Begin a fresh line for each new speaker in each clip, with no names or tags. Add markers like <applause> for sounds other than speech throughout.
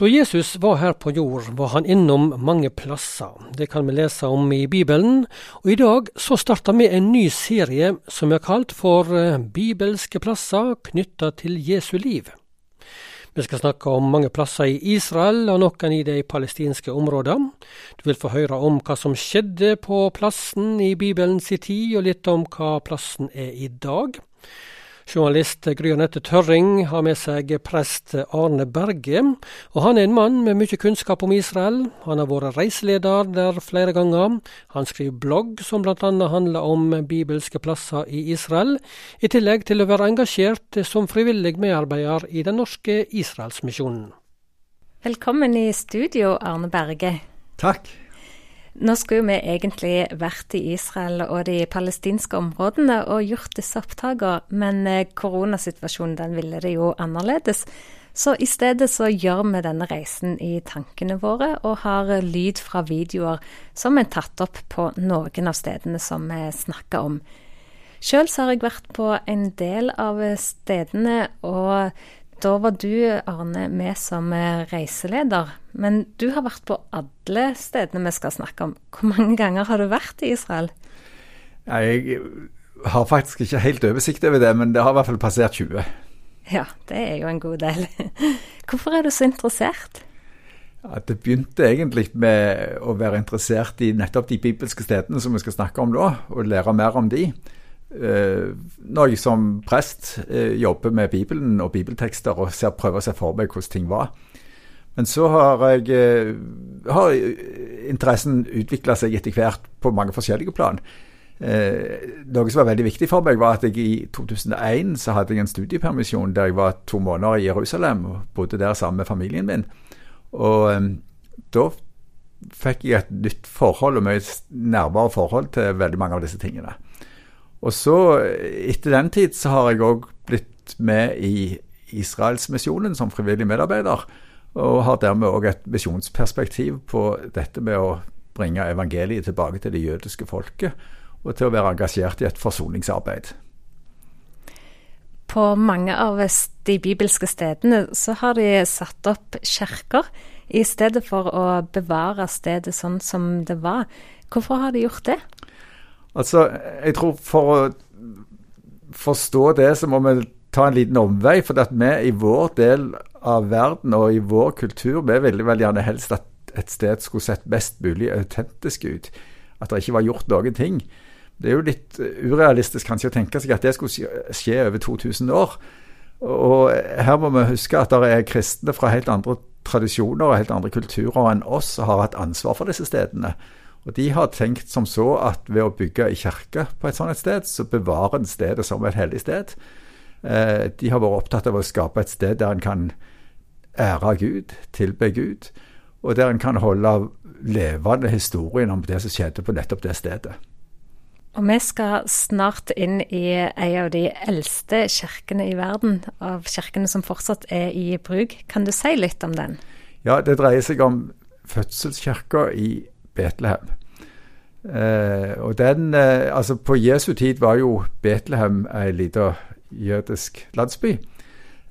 Da Jesus var her på jord, var han innom mange plasser. Det kan vi lese om i Bibelen. Og i dag så starter vi en ny serie som er kalt for eh, Bibelske plasser knytta til Jesu liv. Vi skal snakke om mange plasser i Israel og noen i de palestinske områdene. Du vil få høre om hva som skjedde på plassen i Bibelens tid, og litt om hva plassen er i dag. Journalist Gry Anette Tørring har med seg prest Arne Berge. og Han er en mann med mye kunnskap om Israel. Han har vært reiseleder der flere ganger. Han skriver blogg som bl.a. handler om bibelske plasser i Israel, i tillegg til å være engasjert som frivillig medarbeider i Den norske Israelsmisjonen.
Velkommen i studio, Arne Berge.
Takk.
Nå skulle vi egentlig vært i Israel og de palestinske områdene og gjort disse opptakene, men eh, koronasituasjonen den ville det jo annerledes. Så i stedet så gjør vi denne reisen i tankene våre, og har lyd fra videoer som er tatt opp på noen av stedene som vi snakker om. Sjøl har jeg vært på en del av stedene, og da var du, Arne, med som eh, reiseleder. Men du har vært på alle stedene vi skal snakke om. Hvor mange ganger har du vært i Israel?
Jeg har faktisk ikke helt oversikt over det, men det har i hvert fall passert 20.
Ja, det er jo en god del. <laughs> Hvorfor er du så interessert?
Ja, det begynte egentlig med å være interessert i nettopp de bibelske stedene som vi skal snakke om nå, og lære mer om de. Eh, når jeg som prest eh, jobber med Bibelen og bibeltekster og ser, prøver å se for meg hvordan ting var. Men så har, jeg, eh, har interessen utvikla seg etter hvert på mange forskjellige plan. noe som var veldig viktig for meg, var at jeg i 2001 så hadde jeg en studiepermisjon der jeg var to måneder i Jerusalem og bodde der sammen med familien min. Og da fikk jeg et nytt forhold og mye nærmere forhold til veldig mange av disse tingene. Og så, etter den tid, så har jeg òg blitt med i Israelsmisjonen som frivillig medarbeider. Og har dermed òg et misjonsperspektiv på dette med å bringe evangeliet tilbake til det jødiske folket, og til å være engasjert i et forsoningsarbeid.
På mange av de bibelske stedene så har de satt opp kirker, i stedet for å bevare stedet sånn som det var. Hvorfor har de gjort det?
Altså, jeg tror for å forstå det, så må vi ta en liten omvei. For at vi i vår del av verden og i vår kultur, vi ville vel gjerne helst at et sted skulle sett best mulig autentisk ut. At det ikke var gjort noen ting. Det er jo litt urealistisk kanskje å tenke seg at det skulle skje over 2000 år. Og her må vi huske at det er kristne fra helt andre tradisjoner og helt andre kulturer enn oss som har hatt ansvar for disse stedene. Og De har tenkt som så at ved å bygge ei kirke på et sånt sted, så bevarer en stedet som et hellig sted. Eh, de har vært opptatt av å skape et sted der en kan ære Gud, tilbe Gud, og der en kan holde levende historien om det som skjedde på nettopp det stedet.
Og vi skal snart inn i en av de eldste kirkene i verden, av kirkene som fortsatt er i bruk. Kan du si litt om den?
Ja, det dreier seg om fødselskirka i Betlehem. Eh, og den, eh, altså På Jesu tid var jo Betlehem ei lita jødisk landsby.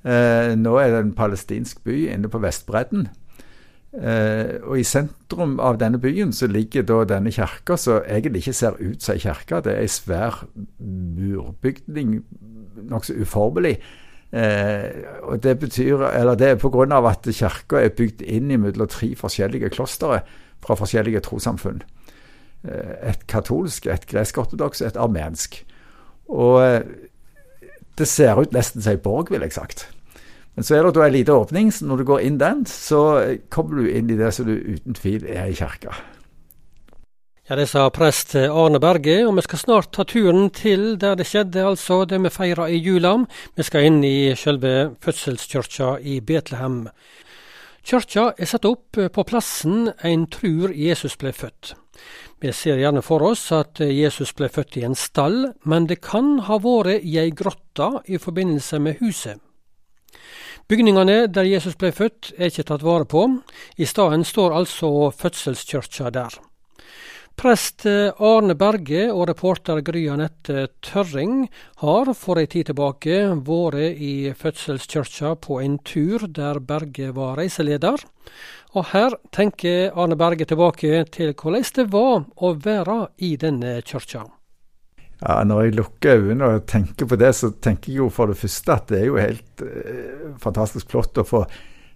Eh, nå er det en palestinsk by inne på Vestbredden. Eh, og I sentrum av denne byen så ligger da denne kirka, som egentlig ikke ser ut som ei kirke. Det er ei svær murbygning, nokså uformelig. Eh, og Det betyr, eller det er pga. at kirka er bygd inn mellom tre forskjellige klostre fra forskjellige trossamfunn. Eh, et katolsk, et gresk-ortodoks, et armensk. Og eh, det ser ut nesten som ei borg, vil jeg sagt. Men så er det da ei lita åpning, så når du går inn den, så kommer du inn i det som du uten tvil er i kirka.
Ja, Det sa prest Arne Berge, og vi skal snart ta turen til der det skjedde, altså det vi feira i jula. Vi skal inn i selve fødselskirka i Betlehem. Kyrkja er satt opp eh, på plassen en tror Jesus ble født. Vi ser gjerne for oss at eh, Jesus ble født i en stall, men det kan ha vært i ei grotte i forbindelse med huset. Bygningene der Jesus ble født er ikke tatt vare på, i stedet står altså fødselskirka der. Prest eh, Arne Berge og reporter Gry Anette Tørring har for ei tid tilbake vært i fødselskirka på en tur der Berge var reiseleder. Og her tenker Arne Berge tilbake til hvordan det var å være i denne kirka.
Ja, Når jeg lukker øynene og tenker på det, så tenker jeg jo for det første at det er jo helt eh, fantastisk flott å få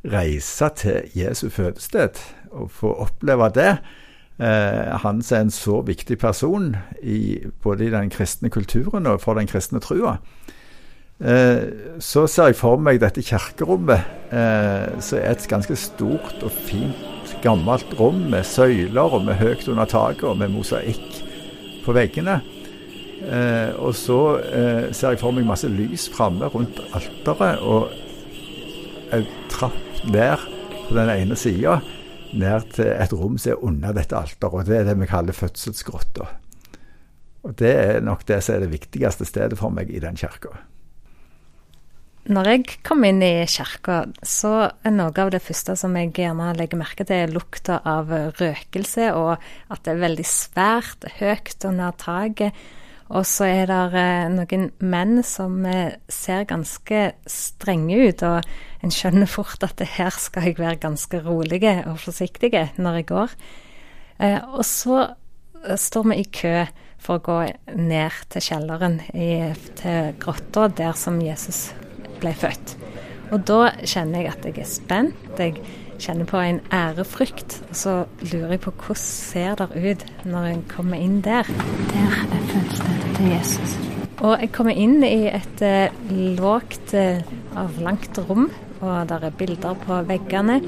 reise til Jesu fødested og få oppleve det. Eh, han er en så viktig person i, både i den kristne kulturen og for den kristne trua. Eh, så ser jeg for meg dette kirkerommet, eh, som er et ganske stort og fint gammelt rom med søyler og med høyt under taket og med mosaikk på veggene. Og så ser jeg for meg masse lys framme rundt alteret, og en trapp der på den ene sida, ned til et rom som er under dette alteret. og Det er det vi kaller fødselsgrotta. Og Det er nok det som er det viktigste stedet for meg i den kirka.
Når jeg kom inn i kirka, så er noe av det første som jeg gjerne legger merke til, lukta av røkelse, og at det er veldig svært høyt under taket. Og så er det eh, noen menn som eh, ser ganske strenge ut, og en skjønner fort at her skal jeg være ganske rolig og forsiktig når jeg går. Eh, og så står vi i kø for å gå ned til kjelleren, til grotta der som Jesus ble født. Og da kjenner jeg at jeg er spent. Jeg kjenner på en ærefrykt. Og så lurer jeg på hvordan ser det ut når en kommer inn der. Der er fødselen til Jesus. Og jeg kommer inn i et eh, lågt, eh, avlangt rom, og der er bilder på veggene.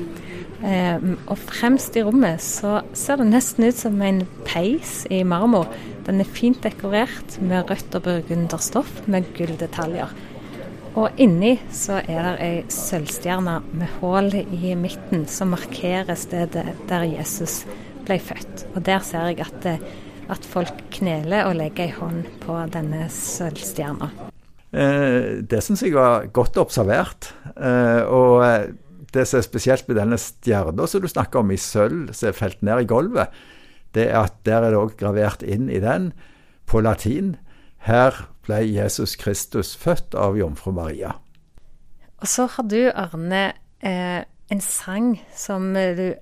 Eh, og fremst i rommet så ser det nesten ut som en peis i marmor. Den er fint dekorert med rødt og burgunderstoff med gulldetaljer. Og inni så er det ei sølvstjerne med hull i midten som markerer stedet der Jesus ble født. Og der ser jeg at, at folk kneler og legger ei hånd på denne sølvstjerna.
Eh, det syns jeg var godt observert. Eh, og eh, det som er spesielt med denne stjerna som du snakker om i sølv, som er felt ned i gulvet, det er at der er det òg gravert inn i den, på latin, her ble Jesus Kristus født av jomfru Maria.
Og så har du, Arne, eh, en sang som du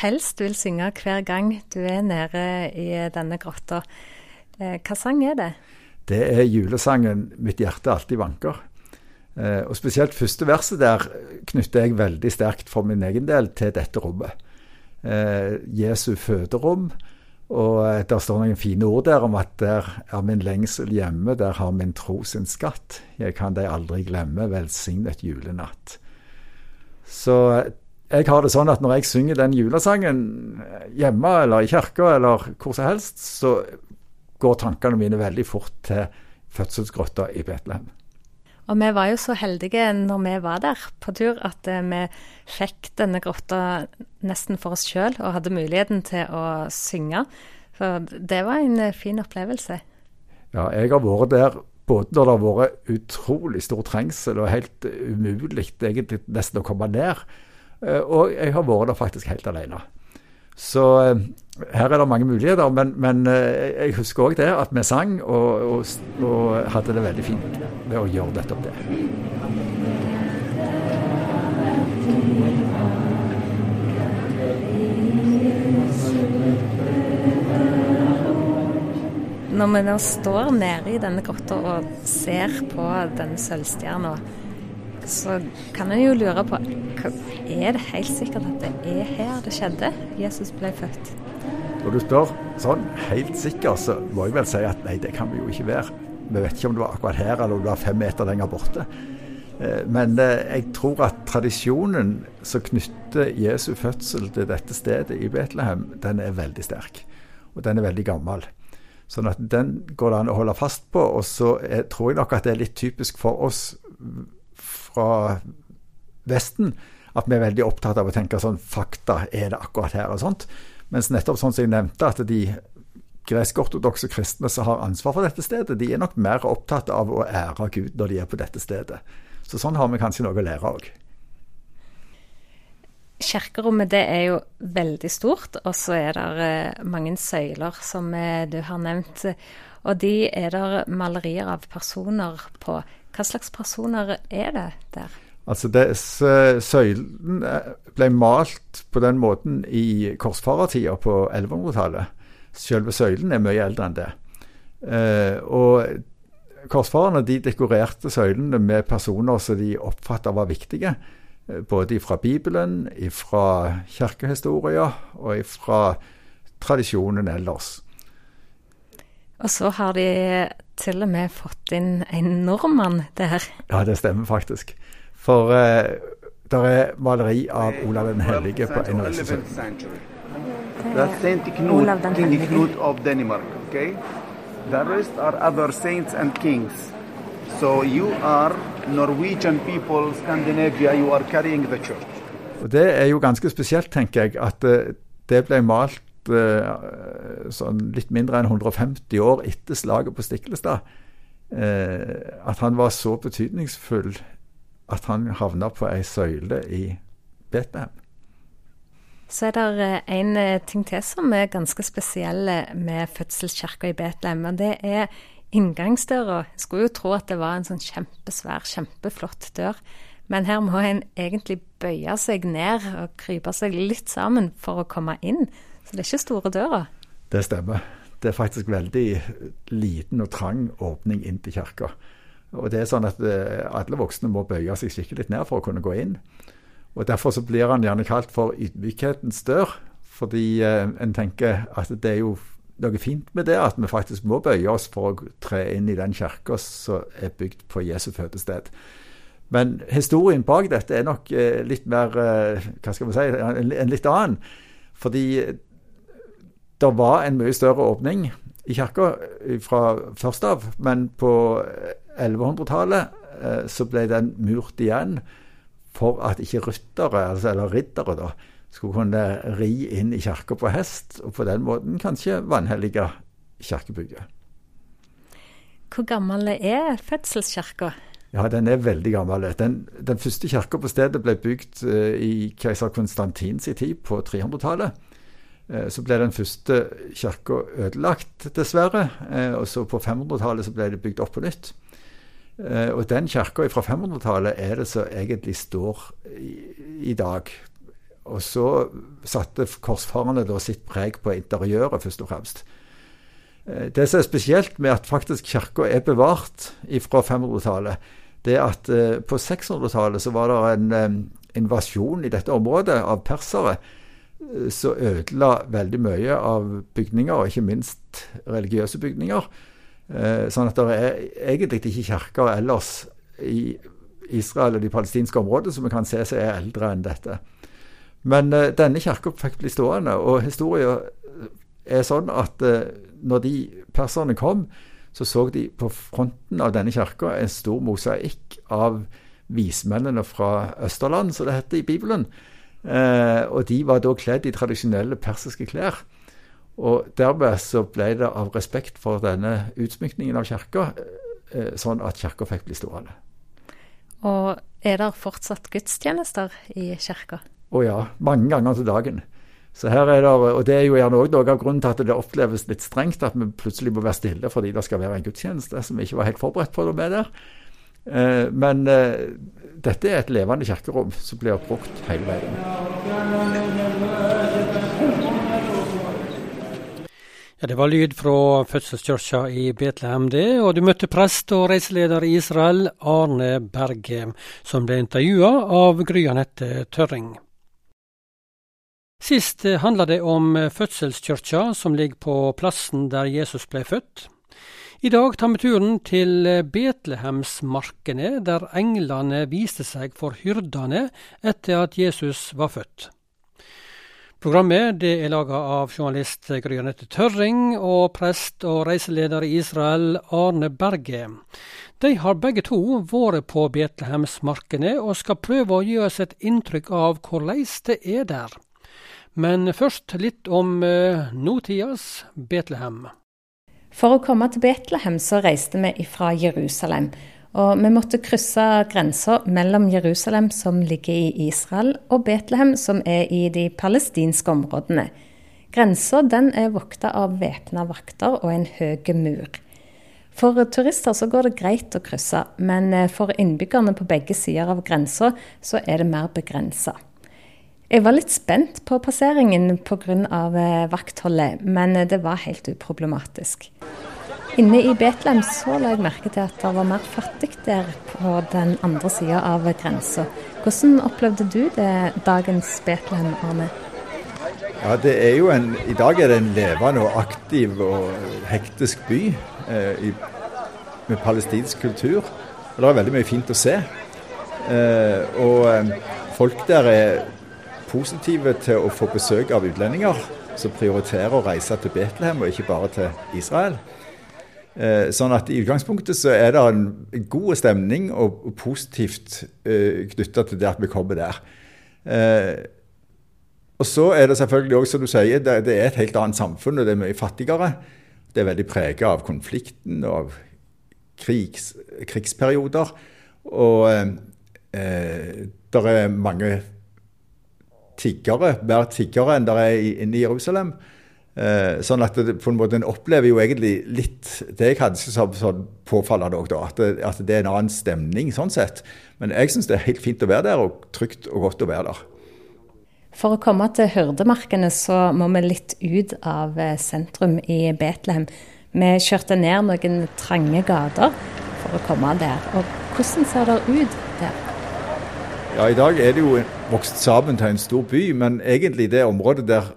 helst vil synge hver gang du er nede i denne grotta. Eh, hva sang er det?
Det er julesangen 'Mitt hjerte alltid vanker'. Eh, og spesielt første verset der knytter jeg veldig sterkt for min egen del til dette rommet. Eh, Jesu føderom og eh, der står noen fine ord der om at der er min lengsel hjemme, der har min tro sin skatt. Jeg kan deg aldri glemme, velsignet julenatt. Så eh, jeg har det sånn at når jeg synger den julesangen eh, hjemme eller i kirka eller hvor som helst, så går tankene mine veldig fort til fødselsgrotta i Betlehem.
Og vi var jo så heldige når vi var der på tur, at vi fikk denne grotta nesten for oss sjøl, og hadde muligheten til å synge. For det var en eh, fin opplevelse.
Ja, jeg har vært der både når det har vært utrolig stor trengsel og helt umulig egentlig nesten å komme ned, eh, og jeg har vært der faktisk helt alene. Så eh, her er det mange muligheter, men, men eh, jeg husker òg det at vi sang og, og, og, hadde det veldig fint ved å gjøre nettopp det.
Når vi nå står nede i denne grotta og ser på denne sølvstjerna, så kan en jo lure på Er det helt sikkert at det er her det skjedde? Jesus ble født?
Når du spør sånn helt sikker, så må jeg vel si at nei, det kan vi jo ikke være. Vi vet ikke om det var akkurat her eller om det var fem meter lenger borte. Eh, men eh, jeg tror at tradisjonen som knytter Jesu fødsel til dette stedet i Betlehem, den er veldig sterk. Og den er veldig gammel. Sånn at den går det an å holde fast på. Og så er, tror jeg nok at det er litt typisk for oss fra Vesten at vi er veldig opptatt av å tenke sånn fakta, er det akkurat her og sånt. Mens nettopp sånn som jeg nevnte, at de gresk-ortodokse kristne som har ansvar for dette stedet, de er nok mer opptatt av å ære Gud når de er på dette stedet. Så sånn har vi kanskje noe å lære òg.
kirkerommet det er jo veldig stort, og så er det eh, mange søyler som eh, du har nevnt. Og de er det malerier av personer på. Hva slags personer er det der?
Altså det, Søylen ble malt på den måten i korsfarertida på 1100-tallet. Selve søylen er mye eldre enn det. Eh, og korsfarerne de dekorerte søylene med personer som de oppfatta var viktige. Eh, både fra Bibelen, fra kirkehistorier og fra tradisjonen ellers.
Og så har de til og med fått inn en nordmann der.
Ja, det stemmer faktisk. For uh, det er maleri av Olav den hellige på en av disse søylene.
That's Saint Knut, King Knut of Denmark. Okay, the rest are other saints and kings. So you are Norwegian people, Scandinavia. You are carrying the church.
Og Det er jo ganske spesielt, tenker jeg, at uh, det ble malt uh, sånn litt mindre enn 150 år etter slaget på Stiklestad. At han var så betydningsfull at han havna på ei søyle i Betlehem.
Så er det en ting til som er ganske spesiell med fødselskirka i Betlehem. og Det er inngangsdøra. Jeg skulle jo tro at det var en sånn kjempesvær, kjempeflott dør. Men her må en egentlig bøye seg ned og krype seg litt sammen for å komme inn. Så det er ikke store døra.
Det stemmer. Det er faktisk veldig liten og trang åpning inn til kirka. Og det er sånn at eh, alle voksne må bøye seg skikkelig ned for å kunne gå inn. Og Derfor så blir han gjerne kalt for ydmykhetens dør, fordi eh, en tenker at det er jo noe fint med det, at vi faktisk må bøye oss for å tre inn i den kirka som er bygd på Jesu fødested. Men historien bak dette er nok eh, litt mer hva skal vi si, en, litt annen. Fordi det var en mye større åpning i kirka fra først av, men på 1100-tallet eh, så ble den murt igjen for at ikke ryttere, altså, eller riddere, da, skulle kunne ri inn i kirka på hest, og på den måten kanskje vanhellige kirkebygget.
Hvor gammel er fødselskirka?
Ja, Den er veldig gammel. Den, den første kirka på stedet ble bygd uh, i keiser Konstantins tid, på 300-tallet. Uh, eh, så ble den første kirka ødelagt, dessverre. Og så på 500-tallet ble det bygd opp på nytt. Og den kirka fra 500-tallet er det som egentlig står i, i dag. Og så satte korsfarerne da sitt preg på interiøret, først og fremst. Eh, det som er spesielt med at faktisk kirka er bevart fra 500-tallet, det er at eh, på 600-tallet så var det en eh, invasjon i dette området av persere som ødela veldig mye av bygninger, og ikke minst religiøse bygninger. Sånn at det er egentlig ikke kirker ellers i Israel og de palestinske områdene som vi kan se seg er eldre enn dette. Men uh, denne kirka fikk bli stående, og historien er sånn at uh, når de perserne kom, så så de på fronten av denne kirka en stor mosaikk av vismennene fra Østerland, som det heter i Bibelen. Uh, og de var da kledd i tradisjonelle persiske klær. Og dermed så ble det av respekt for denne utsmykningen av kirka, sånn at kirka fikk bli stående.
Og er det fortsatt gudstjenester i kirka?
Å ja, mange ganger til dagen. Så her er det, Og det er jo gjerne òg noe av grunnen til at det oppleves litt strengt at vi plutselig må være stille fordi det skal være en gudstjeneste som vi ikke var helt forberedt på når vi er der. Eh, men eh, dette er et levende kirkerom som blir brukt hele veien.
Ja, Det var lyd fra fødselskirka i Betlehem, det. Og du møtte prest og reiseleder i Israel, Arne Berge, som ble intervjua av Gry Anette Tørring. Sist handla det om fødselskirka som ligger på plassen der Jesus ble født. I dag tar vi turen til Betlehemsmarkene, der englene viste seg for hyrdene etter at Jesus var født. Programmet det er laga av journalist Gry Anette Tørring og prest og reiseleder i Israel Arne Berge. De har begge to vært på Betlehemsmarkene og skal prøve å gi oss et inntrykk av hvordan det er der. Men først litt om uh, nåtidas Betlehem.
For å komme til Betlehem så reiste vi fra Jerusalem. Og vi måtte krysse grensa mellom Jerusalem, som ligger i Israel, og Betlehem, som er i de palestinske områdene. Grensa er vokta av væpna vakter og en høy mur. For turister så går det greit å krysse, men eh, for innbyggerne på begge sider av grensa så er det mer begrensa. Jeg var litt spent på passeringen pga. Eh, vaktholdet, men eh, det var helt uproblematisk. Inne i Betlehem så la jeg merke til at det var mer fattig der på den andre sida av grensa. Hvordan opplevde du det dagens Betlehem, Arne?
Ja, det er jo en, I dag er det en levende og aktiv og hektisk by eh, i, med palestinsk kultur. Og Det er veldig mye fint å se. Eh, og eh, folk der er positive til å få besøk av utlendinger som prioriterer å reise til Betlehem, og ikke bare til Israel. Eh, sånn at I utgangspunktet så er det en god stemning og, positivt eh, knytta til det at vi kommer der. Eh, og så er det selvfølgelig også, som du sier, det, er et helt annet samfunn, og det er mye fattigere. Det er veldig preget av konflikten og av krigs, krigsperioder. Og eh, det er mange tiggere, mer tiggere enn det er inne i Jerusalem. Eh, sånn at det, på en måte en opplever jo egentlig litt det jeg hadde som sånn påfallende òg, da. At det, at det, er en annen stemning sånn sett. Men jeg syns det er helt fint å være der, og trygt og godt å være der.
For å komme til Hørdemarkene, så må vi litt ut av eh, sentrum i Betlehem. Vi kjørte ned noen trange gater for å komme der. Og hvordan ser det ut der?
Ja, I dag er det jo vokst sammen til en stor by, men egentlig det området der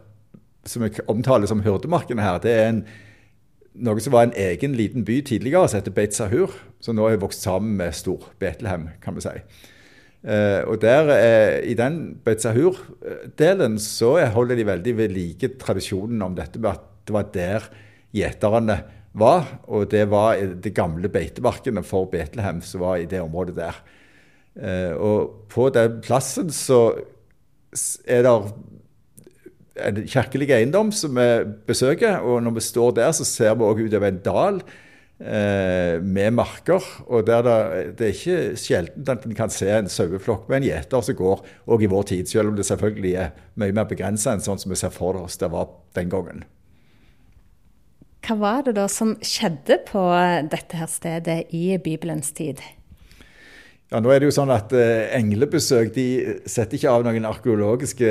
som jeg omtaler som hyrdemarkene her, det er en, noe som var en egen liten by tidligere, som heter Beit Sahur, som nå er vokst sammen med Stor Betlehem, kan vi si. Uh, og der, uh, I den Beit Sahur-delen så holder de veldig ved like tradisjonen om dette med at det var der gjeterne var. Og det var det gamle beitemarkene for Betlehem som var i det området der. Uh, og på den plassen så er det en kirkelig eiendom som vi besøker. Og når vi står der, så ser vi òg utover en dal eh, med marker. Og der det, det, er ikke sjelden at en kan se en saueflokk med en gjeter som går òg i vår tid, selv om det selvfølgelig er mye mer begrensa enn sånn som vi ser for oss det var den gangen.
Hva var det da som skjedde på dette her stedet i Bibelens tid?
Ja, nå er det jo sånn at eh, Englebesøk de setter ikke av noen arkeologiske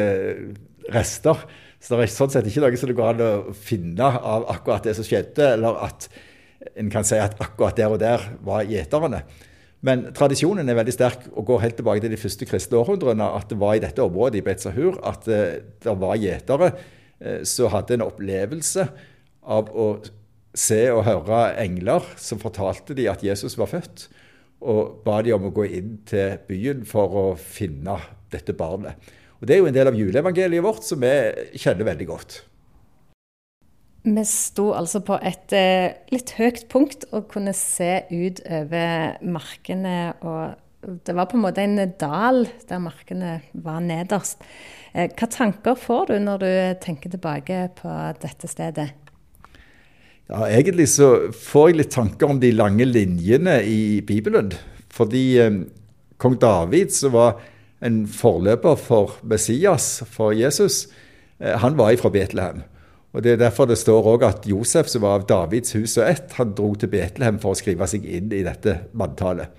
rester. Så det er sånn sett ikke noe som det går an å finne av akkurat det som skjedde, eller at en kan si at akkurat der og der var gjeterne. Men tradisjonen er veldig sterk og går helt tilbake til de første kristne århundrene. At det var i dette området i Betzahur at eh, det var gjetere eh, som hadde en opplevelse av å se og høre engler som fortalte dem at Jesus var født, og ba dem om å gå inn til byen for å finne dette barnet. Og Det er jo en del av juleevangeliet vårt som vi kjenner veldig godt.
Vi sto altså på et eh, litt høyt punkt og kunne se ut over markene. og Det var på en måte en dal der markene var nederst. Eh, hva tanker får du når du tenker tilbake på dette stedet?
Ja, Egentlig så får jeg litt tanker om de lange linjene i Bibelen. Fordi eh, kong David, så var en forløper for Messias, for Jesus, eh, han var fra Betlehem. Og Det er derfor det står òg at Josef, som var av Davids hus og ett, han dro til Betlehem for å skrive seg inn i dette manntallet.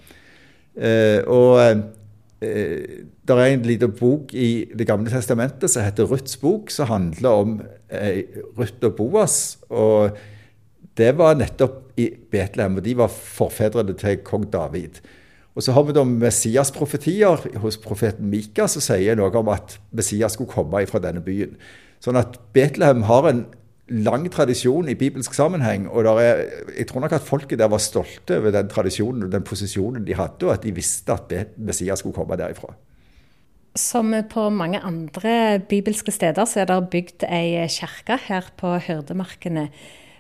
Eh, og eh, det er en liten bok i Det gamle testamentet som heter Ruths bok, som handler om Ruth og Boas. og Det var nettopp i Betlehem, og de var forfedrene til kong David. Og så har vi da Messias-profetier hos profeten Mika som sier noe om at Messias skulle komme fra denne byen. Sånn at Betlehem har en lang tradisjon i bibelsk sammenheng. Og er, jeg tror nok at folket der var stolte over den tradisjonen og den posisjonen de hadde, og at de visste at Messias skulle komme derifra.
Som på mange andre bibelske steder så er det bygd ei kirke her på Hyrdemarkene.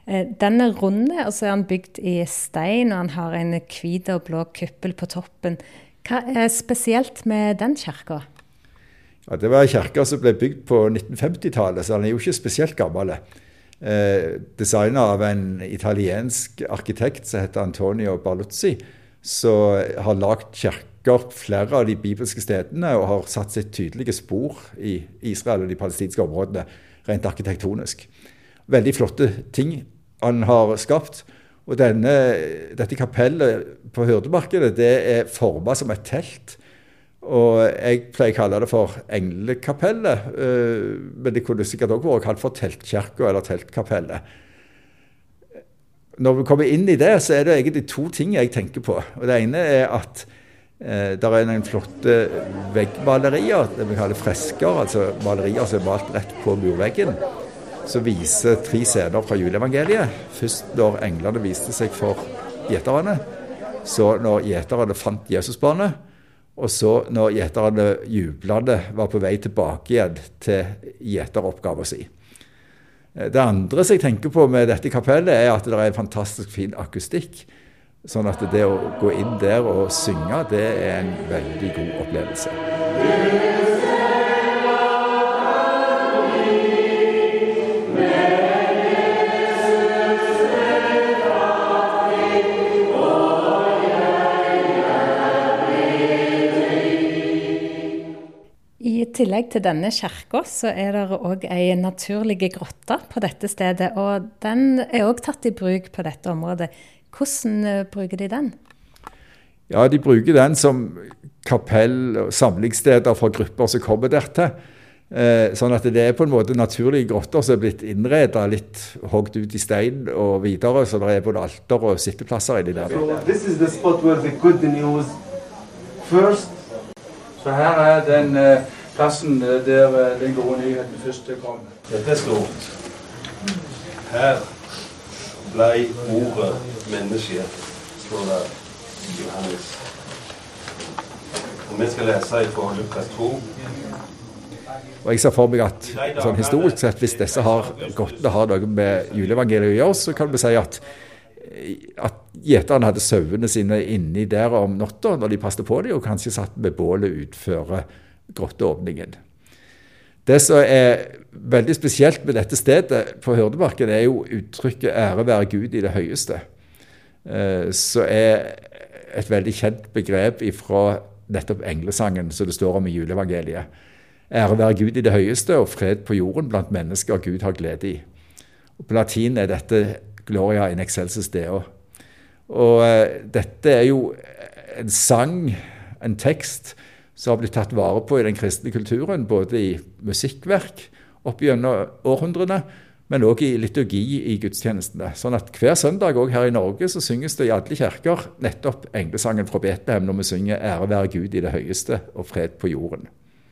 Eh, den er rund, og så er den bygd i stein, og han har en hvit og blå kuppel på toppen. Hva er spesielt med den kirka?
Ja, det var en kirke som ble bygd på 1950-tallet, så den er jo ikke spesielt gammel. Eh, Designa av en italiensk arkitekt som heter Antonio Barluzzi, som har lagd kirker flere av de bibelske stedene og har satt sitt tydelige spor i Israel og de palestinske områdene rent arkitektonisk. Veldig flotte ting han har skapt. Og denne, dette kapellet på Hurdemarkedet det er forma som et telt. Og jeg pleier å kalle det for englekapellet. Eh, men det kunne sikkert òg vært kalt for teltkirka eller teltkapellet. Når vi kommer inn i det, så er det egentlig to ting jeg tenker på. Og Det ene er at eh, det er noen flotte veggmalerier, det vi kaller fresker. Altså malerier som er malt rett på murveggen som viser tre scener fra juleevangeliet. Først når englene viste seg for gjeterne. Så når gjeterne fant Jesusbarnet. Og så når gjeterne jublende var på vei tilbake igjen til gjeteroppgaven sin. Det andre som jeg tenker på med dette kapellet, er at det er en fantastisk fin akustikk. Sånn at det å gå inn der og synge, det er en veldig god opplevelse.
Tillegg til denne kirka, så er det òg ei naturlig grotte på dette stedet. Og den er òg tatt i bruk på dette området. Hvordan eh, bruker de den?
Ja, De bruker den som kapell og samlingssteder for grupper som kommer dertil. Eh, sånn at det er på en måte naturlige grotter som er blitt innreda litt hogd ut i stein og videre. Så det er både alter og sitteplasser inni der.
So this is the spot where the good news first. Så her er den uh, plassen eh, der eh, den gode nyheten først kom.
Dette er stort. Her ble ordet menneske, står det i Johannes. Og vi skal lese fra Lukas 2.
Og jeg ser for meg at sånn historisk sett, hvis disse har godt har noe med juleevangeliet å gjøre, så kan vi si at at gjeterne hadde sauene sine inni der om natta når de passet på dem, og kanskje satt med bålet utfor grotteåpningen. Det som er veldig spesielt med dette stedet på Hurdemarken, er jo uttrykket 'ære være Gud i det høyeste', eh, som er et veldig kjent begrep fra nettopp englesangen som det står om i juleevangeliet. Ære være Gud i det høyeste og fred på jorden blant mennesker Gud har glede i. Og på latin er dette 'Gloria in excelsis deo'. Og eh, dette er jo en sang, en tekst, som har blitt tatt vare på i den kristne kulturen, både i musikkverk opp gjennom århundrene, men òg i liturgi i gudstjenestene. Sånn at hver søndag òg her i Norge så synges det i alle kirker nettopp englesangen fra Betlehem når vi synger 'Ære være Gud i det høyeste og fred på jorden'.